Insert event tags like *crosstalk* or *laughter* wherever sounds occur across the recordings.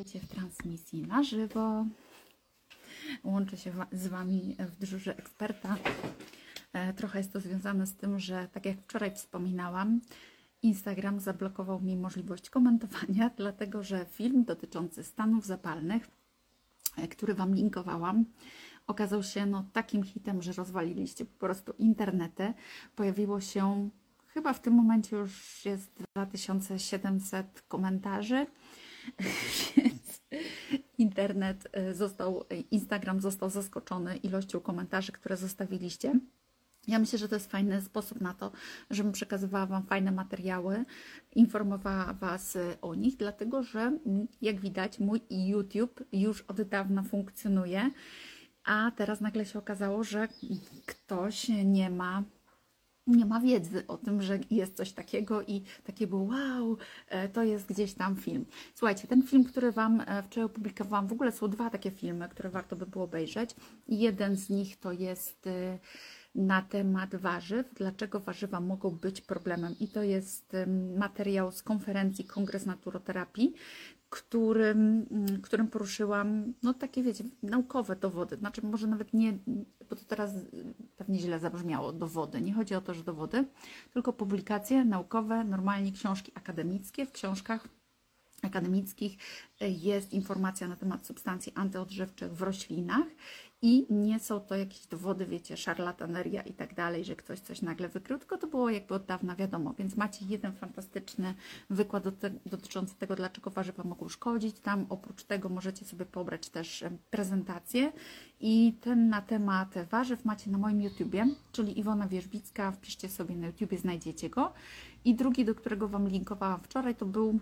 Witajcie w transmisji na żywo. Łączę się z Wami w dyżurze eksperta. E, Trochę jest to związane z tym, że tak jak wczoraj wspominałam, Instagram zablokował mi możliwość komentowania, *laughs* dlatego że film dotyczący stanów zapalnych, e, który Wam linkowałam, okazał się no, takim hitem, że rozwaliliście po prostu internety. Pojawiło się chyba w tym momencie już jest 2700 komentarzy, *laughs* internet e, został, e, Instagram został zaskoczony ilością komentarzy, które zostawiliście. Ja myślę, że to jest fajny sposób na to, żebym przekazywała Wam fajne materiały, informowała Was e, o nich, dlatego że mm, jak widać, mój YouTube już od dawna funkcjonuje, a teraz nagle się okazało, że ktoś nie ma nie ma wiedzy o tym, że jest coś takiego i takie było wow, e, to jest gdzieś tam film. Słuchajcie, ten film, który Wam e, wczoraj opublikowałam, w ogóle są dwa takie filmy, które warto by było obejrzeć. Jeden z nich to jest e, na temat warzyw, dlaczego warzywa mogą być problemem i to jest materiał z konferencji Kongres Naturoterapii, którym, mm, którym poruszyłam, no takie wiecie, naukowe dowody, znaczy może nawet nie, bo to teraz pewnie źle zabrzmiało, dowody, nie chodzi o to, że dowody, tylko publikacje naukowe, normalnie książki akademickie, w książkach akademickich jest informacja na temat substancji antyodżywczych w roślinach i nie są to jakieś dowody, wiecie, szarlataneria i tak dalej, że ktoś coś nagle wykrył, tylko to było jakby od dawna wiadomo. Więc macie jeden fantastyczny wykład dotyczący tego, dlaczego warzywa mogą szkodzić. Tam oprócz tego możecie sobie pobrać też prezentację i ten na temat warzyw macie na moim YouTubie, czyli Iwona Wierzbicka, wpiszcie sobie na YouTubie, znajdziecie go. I drugi, do którego Wam linkowałam wczoraj, to był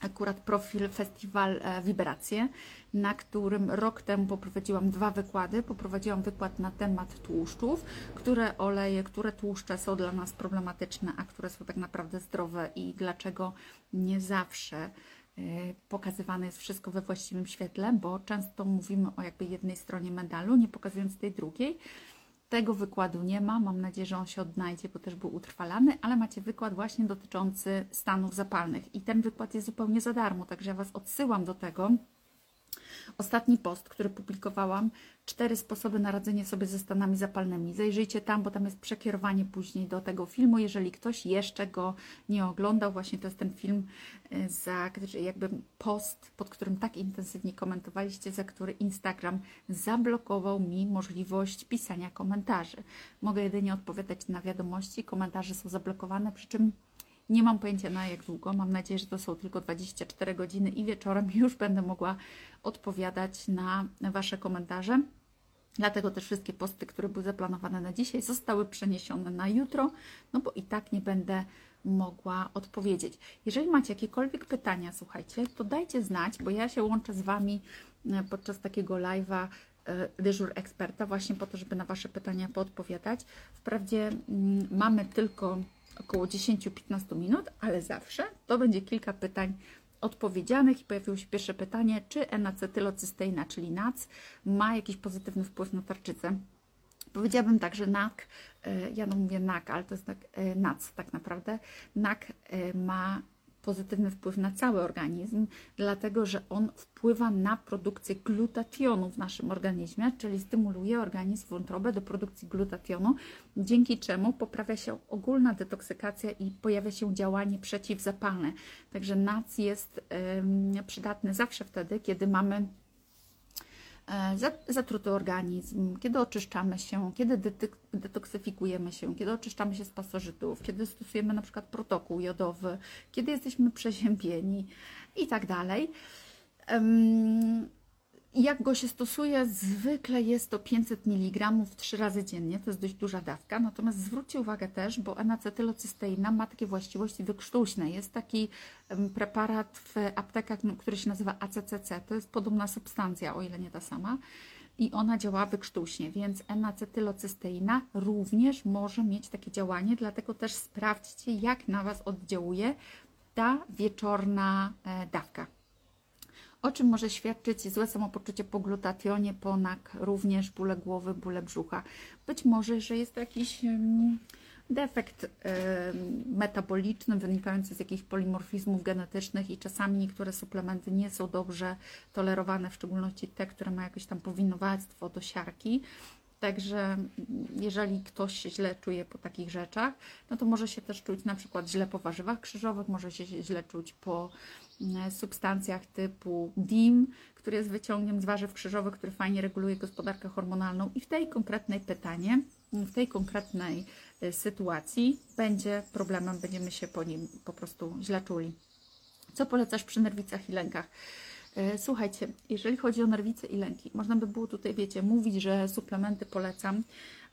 akurat profil Festiwal e, Wibracje, na którym rok temu poprowadziłam dwa wykłady. Poprowadziłam wykład na temat tłuszczów, które oleje, które tłuszcze są dla nas problematyczne, a które są tak naprawdę zdrowe i dlaczego nie zawsze e, pokazywane jest wszystko we właściwym świetle, bo często mówimy o jakby jednej stronie medalu, nie pokazując tej drugiej. Tego wykładu nie ma. Mam nadzieję, że on się odnajdzie, bo też był utrwalany, ale macie wykład właśnie dotyczący stanów zapalnych. I ten wykład jest zupełnie za darmo, także ja Was odsyłam do tego. Ostatni post, który publikowałam, cztery sposoby na radzenie sobie ze stanami zapalnymi. Zajrzyjcie tam, bo tam jest przekierowanie później do tego filmu. Jeżeli ktoś jeszcze go nie oglądał, właśnie to jest ten film, y, za jakby post, pod którym tak intensywnie komentowaliście, za który Instagram zablokował mi możliwość pisania komentarzy. Mogę jedynie odpowiadać na wiadomości, komentarze są zablokowane, przy czym nie mam pojęcia na jak długo. Mam nadzieję, że to są tylko 24 godziny i wieczorem *laughs* już będę mogła odpowiadać na Wasze komentarze. Dlatego też wszystkie posty, które były zaplanowane na dzisiaj, zostały przeniesione na jutro, no bo i tak nie będę mogła odpowiedzieć. Jeżeli macie jakiekolwiek pytania, słuchajcie, to dajcie znać, bo ja się łączę z Wami e, podczas takiego live'a e, dyżur eksperta, właśnie po to, żeby na Wasze pytania poodpowiadać. Wprawdzie mm, mamy tylko około 10-15 minut, ale zawsze to będzie kilka pytań odpowiedzianych i pojawiło się pierwsze pytanie, czy enacetylocysteina, czyli NAC, ma jakiś pozytywny wpływ na tarczycę. Powiedziałabym tak, że NAC, e, ja no mówię NAC, ale to jest tak e, NAC tak naprawdę, NAC e, ma pozytywny wpływ na cały organizm, dlatego że on wpływa na produkcję glutationu w naszym organizmie, czyli stymuluje organizm, wątrobę do produkcji glutationu, dzięki czemu poprawia się ogólna detoksykacja i pojawia się działanie przeciwzapalne. Także NAC jest przydatny zawsze wtedy, kiedy mamy zatruty organizm, kiedy oczyszczamy się, kiedy detoksyfikujemy się, kiedy oczyszczamy się z pasożytów, kiedy stosujemy na przykład protokół jodowy, kiedy jesteśmy przeziębieni i tak dalej. Jak go się stosuje? Zwykle jest to 500 mg trzy razy dziennie, to jest dość duża dawka. Natomiast zwróćcie uwagę też, bo enacetylocysteina ma takie właściwości wykrztuśne. Jest taki preparat w aptekach, który się nazywa ACCC. To jest podobna substancja, o ile nie ta sama. I ona działa wykrztuśnie, więc enacetylocysteina również może mieć takie działanie, dlatego też sprawdźcie, jak na Was oddziałuje ta wieczorna e, dawka. O czym może świadczyć złe samopoczucie po glutationie, ponak, również bóle głowy, bóle brzucha. Być może, że jest to jakiś defekt metaboliczny wynikający z jakichś polimorfizmów genetycznych i czasami niektóre suplementy nie są dobrze tolerowane, w szczególności te, które mają jakieś tam powinowactwo do siarki. Także jeżeli ktoś się źle czuje po takich rzeczach, no to może się też czuć na przykład źle po warzywach krzyżowych, może się źle czuć po mm, substancjach typu DIM, który jest wyciągiem z warzyw krzyżowych, który fajnie reguluje gospodarkę hormonalną i w tej konkretnej pytanie, w tej konkretnej y, sytuacji będzie problemem, będziemy się po nim po prostu źle czuli. Co polecasz przy nerwicach i lękach? E, słuchajcie, jeżeli chodzi o nerwice i lęki, można by było tutaj, wiecie, mówić, że suplementy polecam,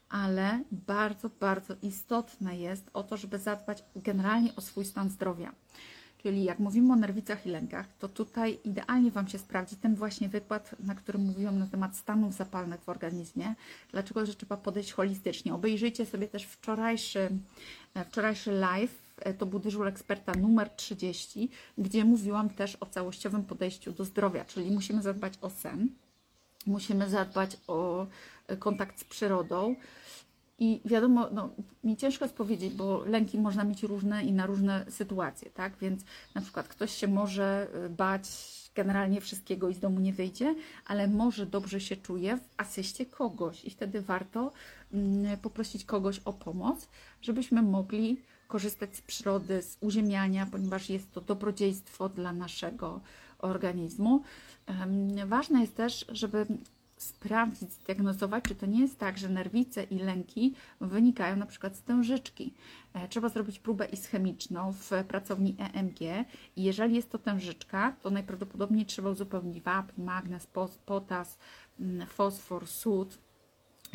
ale bardzo, bardzo istotne jest o to, żeby zadbać generalnie o swój stan zdrowia. Czyli jak mówimy o nerwicach i lękach, to tutaj idealnie Wam się sprawdzi ten właśnie wykład, na którym mówiłam na temat stanów zapalnych w organizmie. Dlaczego, że trzeba podejść holistycznie. Obejrzyjcie sobie też wczorajszy, e, wczorajszy live, to był dyżur eksperta numer 30, gdzie mówiłam też o całościowym podejściu do zdrowia, czyli musimy zadbać o sen, musimy zadbać o e, kontakt z przyrodą, i wiadomo, no, mi ciężko jest powiedzieć, bo lęki można mieć różne i na różne sytuacje, tak? Więc na przykład ktoś się może y, bać generalnie wszystkiego i z domu nie wyjdzie, ale może dobrze się czuje w asyście kogoś i wtedy warto mm, poprosić kogoś o pomoc, żebyśmy mogli korzystać z przyrody, z uziemiania, ponieważ jest to dobrodziejstwo dla naszego organizmu. Ważne jest też, żeby sprawdzić, zdiagnozować, czy to nie jest tak, że nerwice i lęki wynikają na przykład z tężyczki. E, trzeba zrobić próbę ischemiczną w pracowni EMG i jeżeli jest to tężyczka, to najprawdopodobniej trzeba uzupełnić wapń, magnez, potas, mm, fosfor, sód,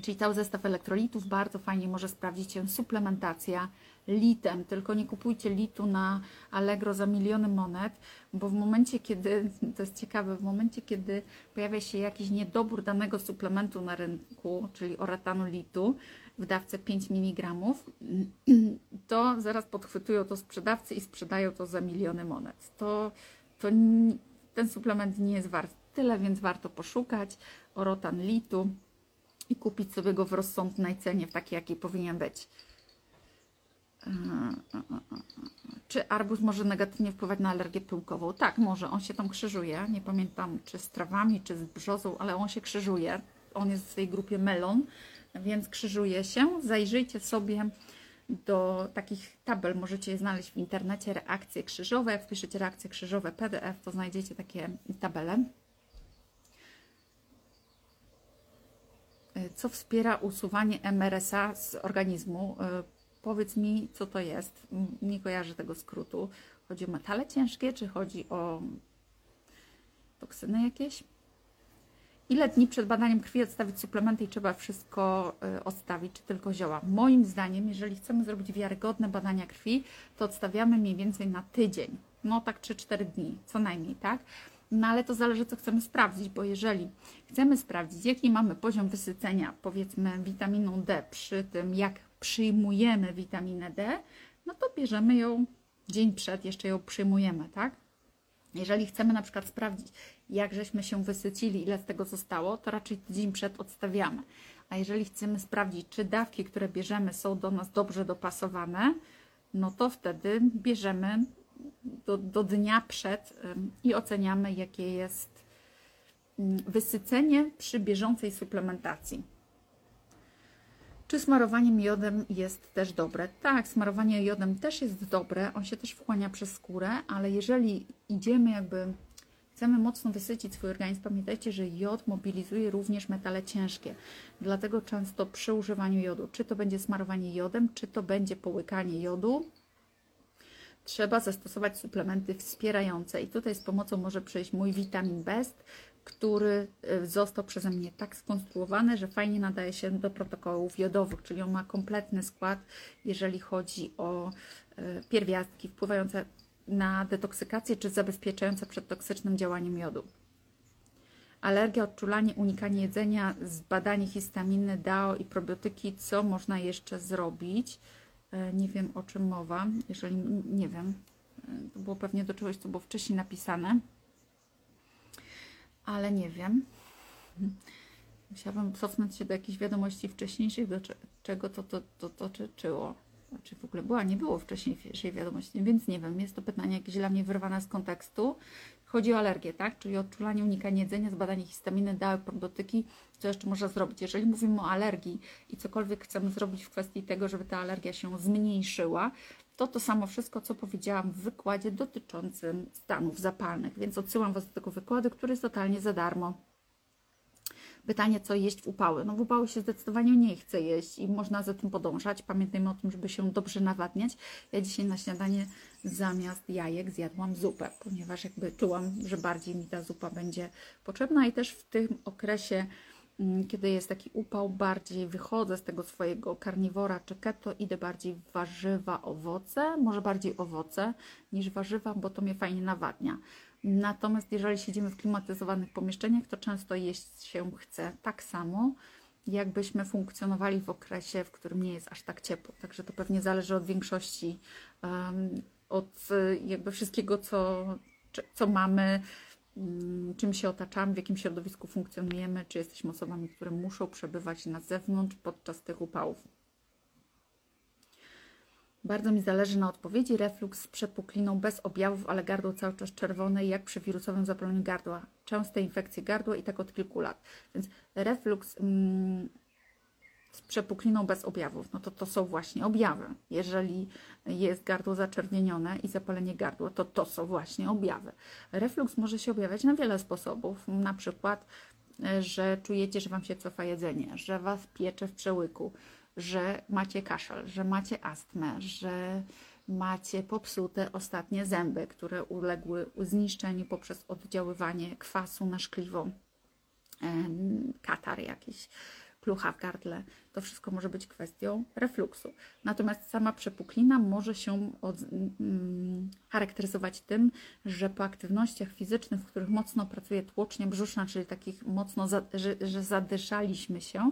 czyli cały zestaw elektrolitów. Bardzo fajnie może sprawdzić się suplementacja litem, tylko nie kupujcie litu na Allegro za miliony monet, bo w momencie, kiedy, to jest ciekawe, w momencie, kiedy pojawia się jakiś niedobór danego suplementu na rynku, czyli oratanu litu w dawce 5 mg, to zaraz podchwytują to sprzedawcy i sprzedają to za miliony monet. To, to ten suplement nie jest wart tyle, więc warto poszukać orotan litu i kupić sobie go w rozsądnej cenie, w takiej, jakiej powinien być. Czy arbuz może negatywnie wpływać na alergię pyłkową? Tak, może. On się tam krzyżuje. Nie pamiętam, czy z trawami, czy z brzozą, ale on się krzyżuje. On jest w tej grupie melon, więc krzyżuje się. Zajrzyjcie sobie do takich tabel. Możecie je znaleźć w internecie. Reakcje krzyżowe. Jak wpiszecie reakcje krzyżowe PDF, to znajdziecie takie tabele. Co wspiera usuwanie MRSA z organizmu? Powiedz mi, co to jest. Nie kojarzę tego skrótu. Chodzi o metale ciężkie, czy chodzi o toksyny jakieś? Ile dni przed badaniem krwi odstawić suplementy i trzeba wszystko y, odstawić, czy tylko zioła? Moim zdaniem, jeżeli chcemy zrobić wiarygodne badania krwi, to odstawiamy mniej więcej na tydzień. No tak 3-4 dni, co najmniej, tak? No ale to zależy, co chcemy sprawdzić, bo jeżeli chcemy sprawdzić, jaki mamy poziom wysycenia, powiedzmy, witaminą D przy tym, jak przyjmujemy witaminę D, no to bierzemy ją dzień przed, jeszcze ją przyjmujemy, tak? Jeżeli chcemy na przykład sprawdzić, jak żeśmy się wysycili, ile z tego zostało, to raczej dzień przed odstawiamy. A jeżeli chcemy sprawdzić, czy dawki, które bierzemy, są do nas dobrze dopasowane, no to wtedy bierzemy do, do dnia przed i oceniamy, jakie jest wysycenie przy bieżącej suplementacji. Czy smarowanie miodem jest też dobre? Tak, smarowanie jodem też jest dobre, on się też wchłania przez skórę, ale jeżeli idziemy jakby, chcemy mocno wysycić swój organizm, pamiętajcie, że jod mobilizuje również metale ciężkie. Dlatego często przy używaniu jodu, czy to będzie smarowanie jodem, czy to będzie połykanie jodu, trzeba zastosować suplementy wspierające. I tutaj z pomocą może przyjść mój Vitamin Best, który y, został przeze mnie tak skonstruowany, że fajnie nadaje się do protokołów jodowych, czyli on ma kompletny skład, jeżeli chodzi o y, pierwiastki wpływające na detoksykację czy zabezpieczające przed toksycznym działaniem jodu. Alergia, odczulanie, unikanie jedzenia, zbadanie histaminy, DAO i probiotyki. Co można jeszcze zrobić? E, nie wiem o czym mowa, jeżeli nie wiem. E, to było pewnie do czegoś, co było wcześniej napisane ale nie wiem. *laughs* Musiałabym cofnąć się do jakichś wiadomości wcześniejszych, do czego to, to, to, to tyczyło. czy w ogóle była, nie było wcześniejszej wiadomości, więc nie wiem, jest to pytanie jakieś dla mnie wyrwane z kontekstu. Chodzi o alergię, tak? Czyli odczulanie, unikanie jedzenia, zbadanie histaminy, dały, probiotyki, co jeszcze można zrobić. Jeżeli mówimy o alergii i cokolwiek chcemy zrobić w kwestii tego, żeby ta alergia się zmniejszyła, to to samo wszystko, co powiedziałam w wykładzie dotyczącym stanów zapalnych. Więc odsyłam Was do tego wykładu, który jest totalnie za darmo. Pytanie, co jeść w upały? No w upały się zdecydowanie nie chce jeść i można za tym podążać. Pamiętajmy o tym, żeby się dobrze nawadniać. Ja dzisiaj na śniadanie zamiast jajek zjadłam zupę, ponieważ jakby czułam, że bardziej mi ta zupa będzie potrzebna i też w tym okresie mm, kiedy jest taki upał, bardziej wychodzę z tego swojego karniwora czy keto, idę bardziej w warzywa, owoce, może bardziej owoce niż warzywa, bo to mnie fajnie nawadnia. Natomiast jeżeli siedzimy w klimatyzowanych pomieszczeniach, to często jeść się chce tak samo, jakbyśmy funkcjonowali w okresie, w którym nie jest aż tak ciepło. Także to pewnie zależy od większości, od jakby wszystkiego, co, co mamy, um, czym się otaczamy, w jakim środowisku funkcjonujemy, czy jesteśmy osobami, które muszą przebywać na zewnątrz podczas tych upałów. Bardzo mi zależy na odpowiedzi. Reflux z przepukliną bez objawów, ale gardło cały czas czerwone, jak przy wirusowym zapaleniu gardła. Częste infekcje gardła i tak od kilku lat. Więc reflux mm, z przepukliną bez objawów, no to to są właśnie objawy. Jeżeli jest gardło zaczerwienione i zapalenie gardła, to to są właśnie objawy. Reflux może się objawiać na wiele sposobów. Na przykład, e, że czujecie, że Wam się cofa jedzenie, że Was piecze w przełyku, że macie kaszel, że macie astmę, że macie popsute ostatnie zęby, które uległy zniszczeniu poprzez oddziaływanie kwasu na szkliwo, katar jakiś, plucha w gardle. To wszystko może być kwestią refluksu. Natomiast sama przepuklina może się od, mm, charakteryzować tym, że po aktywnościach fizycznych, w których mocno pracuje tłocznia brzuszna, czyli takich mocno, za, że, że zadyszaliśmy się,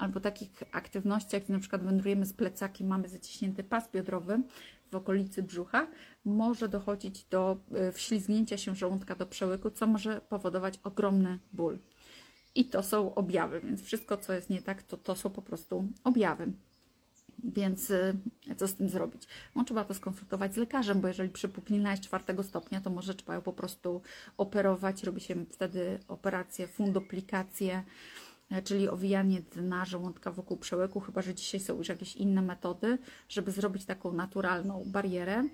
albo takich aktywnościach, gdzie na przykład wędrujemy z plecakiem, mamy zaciśnięty pas biodrowy w okolicy brzucha, może dochodzić do y, wślizgnięcia się żołądka do przełyku, co może powodować ogromny ból. I to są objawy, więc wszystko, co jest nie tak, to to są po prostu objawy. Więc y, co z tym zrobić? No, trzeba to skonsultować z lekarzem, bo jeżeli przypuklina jest czwartego stopnia, to może trzeba ją po prostu operować. Robi się wtedy operację, fundoplikację, E, czyli owijanie dna żołądka wokół przełyku, chyba że dzisiaj są już jakieś inne metody, żeby zrobić taką naturalną barierę.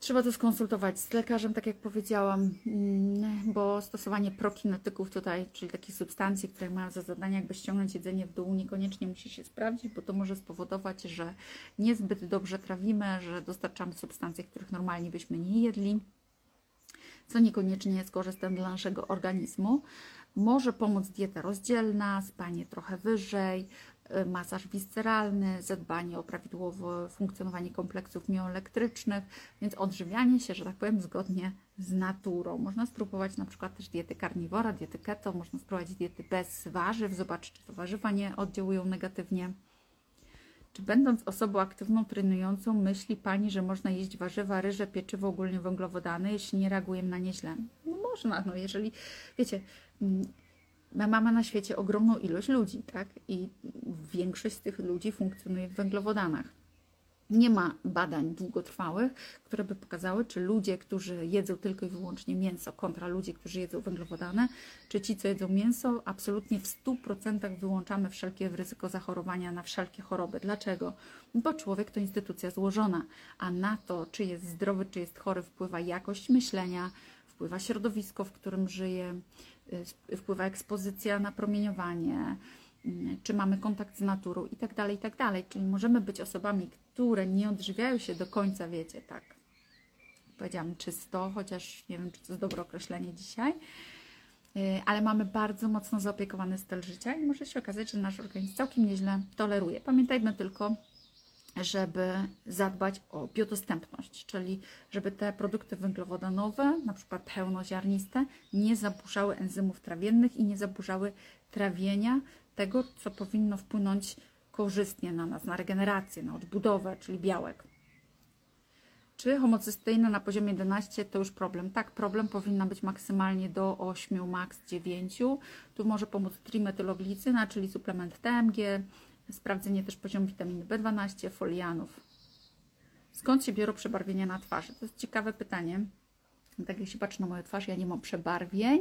Trzeba to skonsultować z lekarzem, tak jak powiedziałam, mm, bo stosowanie prokinetyków tutaj, czyli takich substancji, które mają za zadanie jakby ściągnąć jedzenie w dół, niekoniecznie musi się sprawdzić, bo to może spowodować, że niezbyt dobrze trawimy, że dostarczamy substancje, których normalnie byśmy nie jedli, co niekoniecznie jest korzystne dla naszego organizmu. Może pomóc dieta rozdzielna, spanie trochę wyżej, y, masaż wisceralny, zadbanie o prawidłowe funkcjonowanie kompleksów mioelektrycznych, więc odżywianie się, że tak powiem, zgodnie z naturą. Można spróbować na przykład też diety karniwora, diety keto, można spróbować diety bez warzyw, zobaczyć, czy to warzywa nie oddziałują negatywnie. Czy będąc osobą aktywną, trenującą, myśli Pani, że można jeść warzywa, ryże, pieczywo, ogólnie węglowodany, jeśli nie reagujemy na nie źle? No można, no jeżeli, wiecie, My mamy na świecie ogromną ilość ludzi, tak? I większość z tych ludzi funkcjonuje w węglowodanach. Nie ma badań długotrwałych, które by pokazały, czy ludzie, którzy jedzą tylko i wyłącznie mięso, kontra ludzie, którzy jedzą węglowodany, czy ci, co jedzą mięso, absolutnie w 100% wyłączamy wszelkie ryzyko zachorowania na wszelkie choroby. Dlaczego? Bo człowiek to instytucja złożona, a na to, czy jest zdrowy, czy jest chory, wpływa jakość myślenia, wpływa środowisko, w którym żyje, wpływa ekspozycja na promieniowanie, y, czy mamy kontakt z naturą i tak dalej, i tak dalej. Czyli możemy być osobami, które nie odżywiają się do końca, wiecie, tak, powiedziałam czysto, chociaż nie wiem, czy to jest dobre określenie dzisiaj, y, ale mamy bardzo mocno zaopiekowany styl życia i może się okazać, że nasz organizm całkiem nieźle toleruje. Pamiętajmy tylko, żeby zadbać o biodostępność, czyli żeby te produkty węglowodanowe, na przykład pełnoziarniste, nie zaburzały enzymów trawiennych i nie zaburzały trawienia tego, co powinno wpłynąć korzystnie na nas, na regenerację, na odbudowę, czyli białek. Czy homocysteina na poziomie 11 to już problem? Tak, problem powinna być maksymalnie do 8, maks 9. Tu może pomóc trimetyloglicyna, czyli suplement TMG, sprawdzenie też poziomu witaminy B12, folianów. Skąd się biorą przebarwienia na twarzy? To jest ciekawe pytanie. Tak jak się patrzy na moją twarz, ja nie mam przebarwień,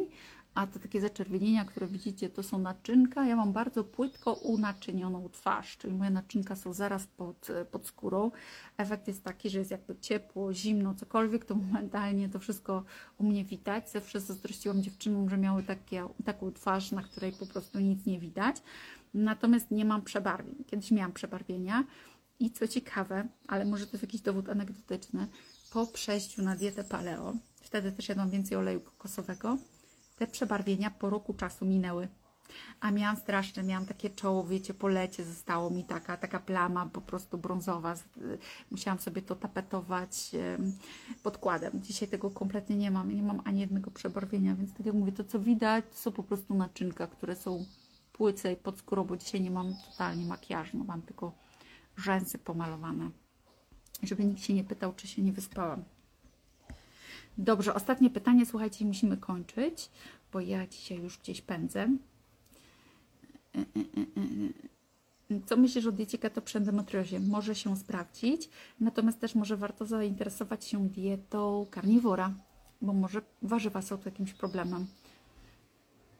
a te takie zaczerwienienia, które widzicie, to są naczynka. Ja mam bardzo płytko unaczynioną twarz, czyli moje naczynka są zaraz pod, pod skórą. Efekt jest taki, że jest jakby ciepło, zimno, cokolwiek, to momentalnie to wszystko u mnie widać. Zawsze zazdrościłam dziewczynom, że miały takie, taką twarz, na której po prostu nic nie widać. Natomiast nie mam przebarwień. Kiedyś miałam przebarwienia i co ciekawe, ale może to jest jakiś dowód anegdotyczny, po przejściu na dietę paleo, wtedy też jadłam więcej oleju kokosowego, te przebarwienia po roku czasu minęły. A miałam straszne, miałam takie czoło, wiecie, po lecie zostało mi taka, taka plama po prostu brązowa. Musiałam sobie to tapetować podkładem. Dzisiaj tego kompletnie nie mam. Nie mam ani jednego przebarwienia, więc tak jak mówię, to co widać, to są po prostu naczynka, które są płyce i pod skórą, bo dzisiaj nie mam totalnie makijażu, no mam tylko rzęsy pomalowane. Żeby nikt się nie pytał, czy się nie wyspałam. Dobrze, ostatnie pytanie, słuchajcie, musimy kończyć, bo ja dzisiaj już gdzieś pędzę. Co myślisz o diecie ketoprzendometriozie? Może się sprawdzić, natomiast też może warto zainteresować się dietą karniwora, bo może warzywa są tu jakimś problemem.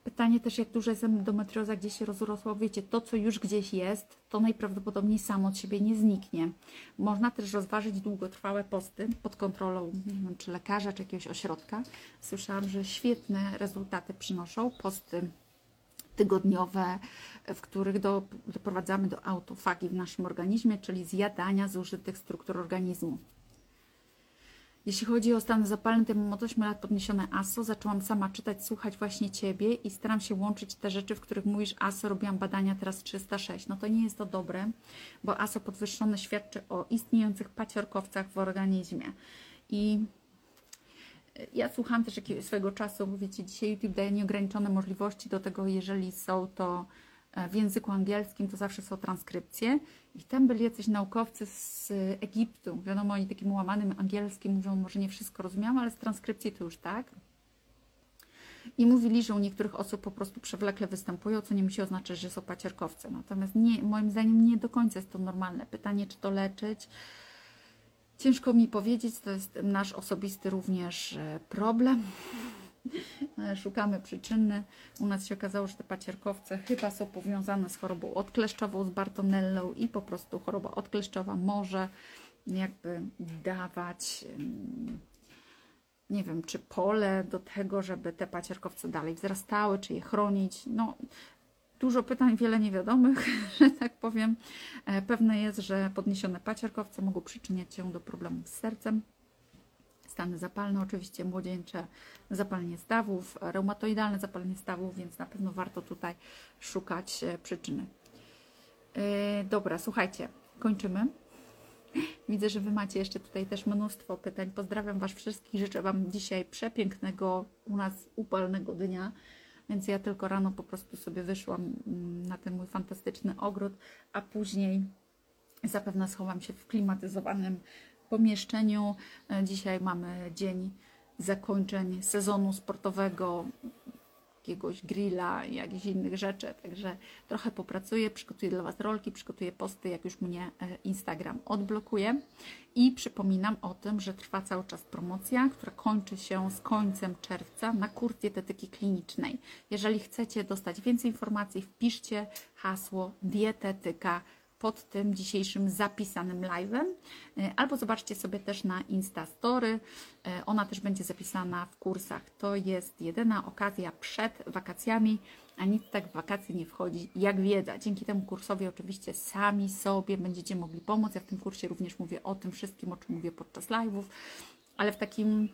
Pytanie też, jak duża jest endometrioza, gdzie się rozrosła. Wiecie, to co już gdzieś jest, to najprawdopodobniej samo od siebie nie zniknie. Można też rozważyć długotrwałe posty pod kontrolą, nie wiem, czy lekarza, czy jakiegoś ośrodka. Słyszałam, że świetne rezultaty przynoszą posty tygodniowe, w których do, doprowadzamy do autofagi w naszym organizmie, czyli zjadania zużytych struktur organizmu. Jeśli chodzi o stan zapalny, to mam od 8 lat podniesione ASO. Zaczęłam sama czytać, słuchać właśnie Ciebie i staram się łączyć te rzeczy, w których mówisz ASO. Robiłam badania teraz 306. No to nie jest to dobre, bo ASO podwyższone świadczy o istniejących paciorkowcach w organizmie. I ja słucham też swego czasu, wiecie, dzisiaj YouTube daje nieograniczone możliwości do tego, jeżeli są to E, w języku angielskim to zawsze są transkrypcje. I tam byli jacyś naukowcy z Egiptu. Wiadomo, oni takim łamanym angielskim mówią, może nie wszystko rozumiałam, ale z transkrypcji to już tak. I mówili, że u niektórych osób po prostu przewlekle występują, co nie musi oznaczać, że są pacierkowce. Natomiast nie, moim zdaniem nie do końca jest to normalne. Pytanie, czy to leczyć? Ciężko mi powiedzieć, to jest nasz osobisty również e, problem. Szukamy przyczyny. U nas się okazało, że te pacierkowce chyba są powiązane z chorobą odkleszczową, z Bartonellą i po prostu choroba odkleszczowa może jakby dawać nie wiem, czy pole do tego, żeby te pacierkowce dalej wzrastały, czy je chronić. No, dużo pytań, wiele niewiadomych, *laughs* że tak powiem. E, pewne jest, że podniesione pacierkowce mogą przyczyniać się do problemów z sercem, stany zapalne, oczywiście młodzieńcze zapalenie stawów, reumatoidalne zapalenie stawów, więc na pewno warto tutaj szukać e, przyczyny. Yy, dobra, słuchajcie, kończymy. *laughs* Widzę, że Wy macie jeszcze tutaj też mnóstwo pytań. Pozdrawiam Was wszystkich. Życzę Wam dzisiaj przepięknego, u nas upalnego dnia. Więc ja tylko rano po prostu sobie wyszłam mm, na ten mój fantastyczny ogród, a później zapewne schowam się w klimatyzowanym pomieszczeniu. E, dzisiaj mamy dzień zakończeń sezonu sportowego, jakiegoś grilla, jakichś innych rzeczy, także trochę popracuję, przygotuję dla Was rolki, przygotuję posty, jak już mnie e, Instagram odblokuje i przypominam o tym, że trwa cały czas promocja, która kończy się z końcem czerwca na kurs dietetyki klinicznej. Jeżeli chcecie dostać więcej informacji, wpiszcie hasło dietetyka pod tym dzisiejszym zapisanym live'em, e, albo zobaczcie sobie też na Instastory. E, ona też będzie zapisana w kursach. To jest jedyna okazja przed wakacjami, a nic tak w wakacje nie wchodzi jak wiedza. Dzięki temu kursowi oczywiście sami sobie będziecie mogli pomóc. Ja w tym kursie również mówię o tym wszystkim, o czym mówię podczas live'ów, ale w takim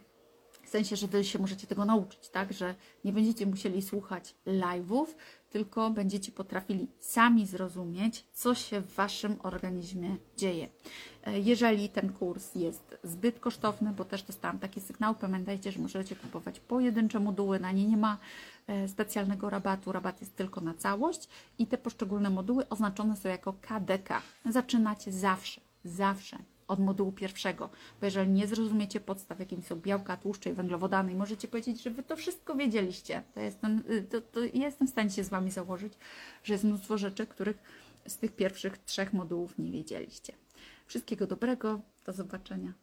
w sensie, że Wy się możecie tego nauczyć, tak? Że nie będziecie musieli słuchać live'ów, tylko będziecie potrafili sami zrozumieć, co się w Waszym organizmie dzieje. E, jeżeli ten kurs jest zbyt kosztowny, bo też dostałam taki sygnał, pamiętajcie, że możecie kupować pojedyncze moduły, na nie nie ma e, specjalnego rabatu, rabat jest tylko na całość i te poszczególne moduły oznaczone są jako KDK. Zaczynacie zawsze, zawsze od modułu pierwszego, bo jeżeli nie zrozumiecie podstaw, jakim są białka, tłuszcze i węglowodany możecie powiedzieć, że Wy to wszystko wiedzieliście, to jestem, y, to, to jestem w stanie się z Wami założyć, że jest mnóstwo rzeczy, których z tych pierwszych trzech modułów nie wiedzieliście. Wszystkiego dobrego, do zobaczenia.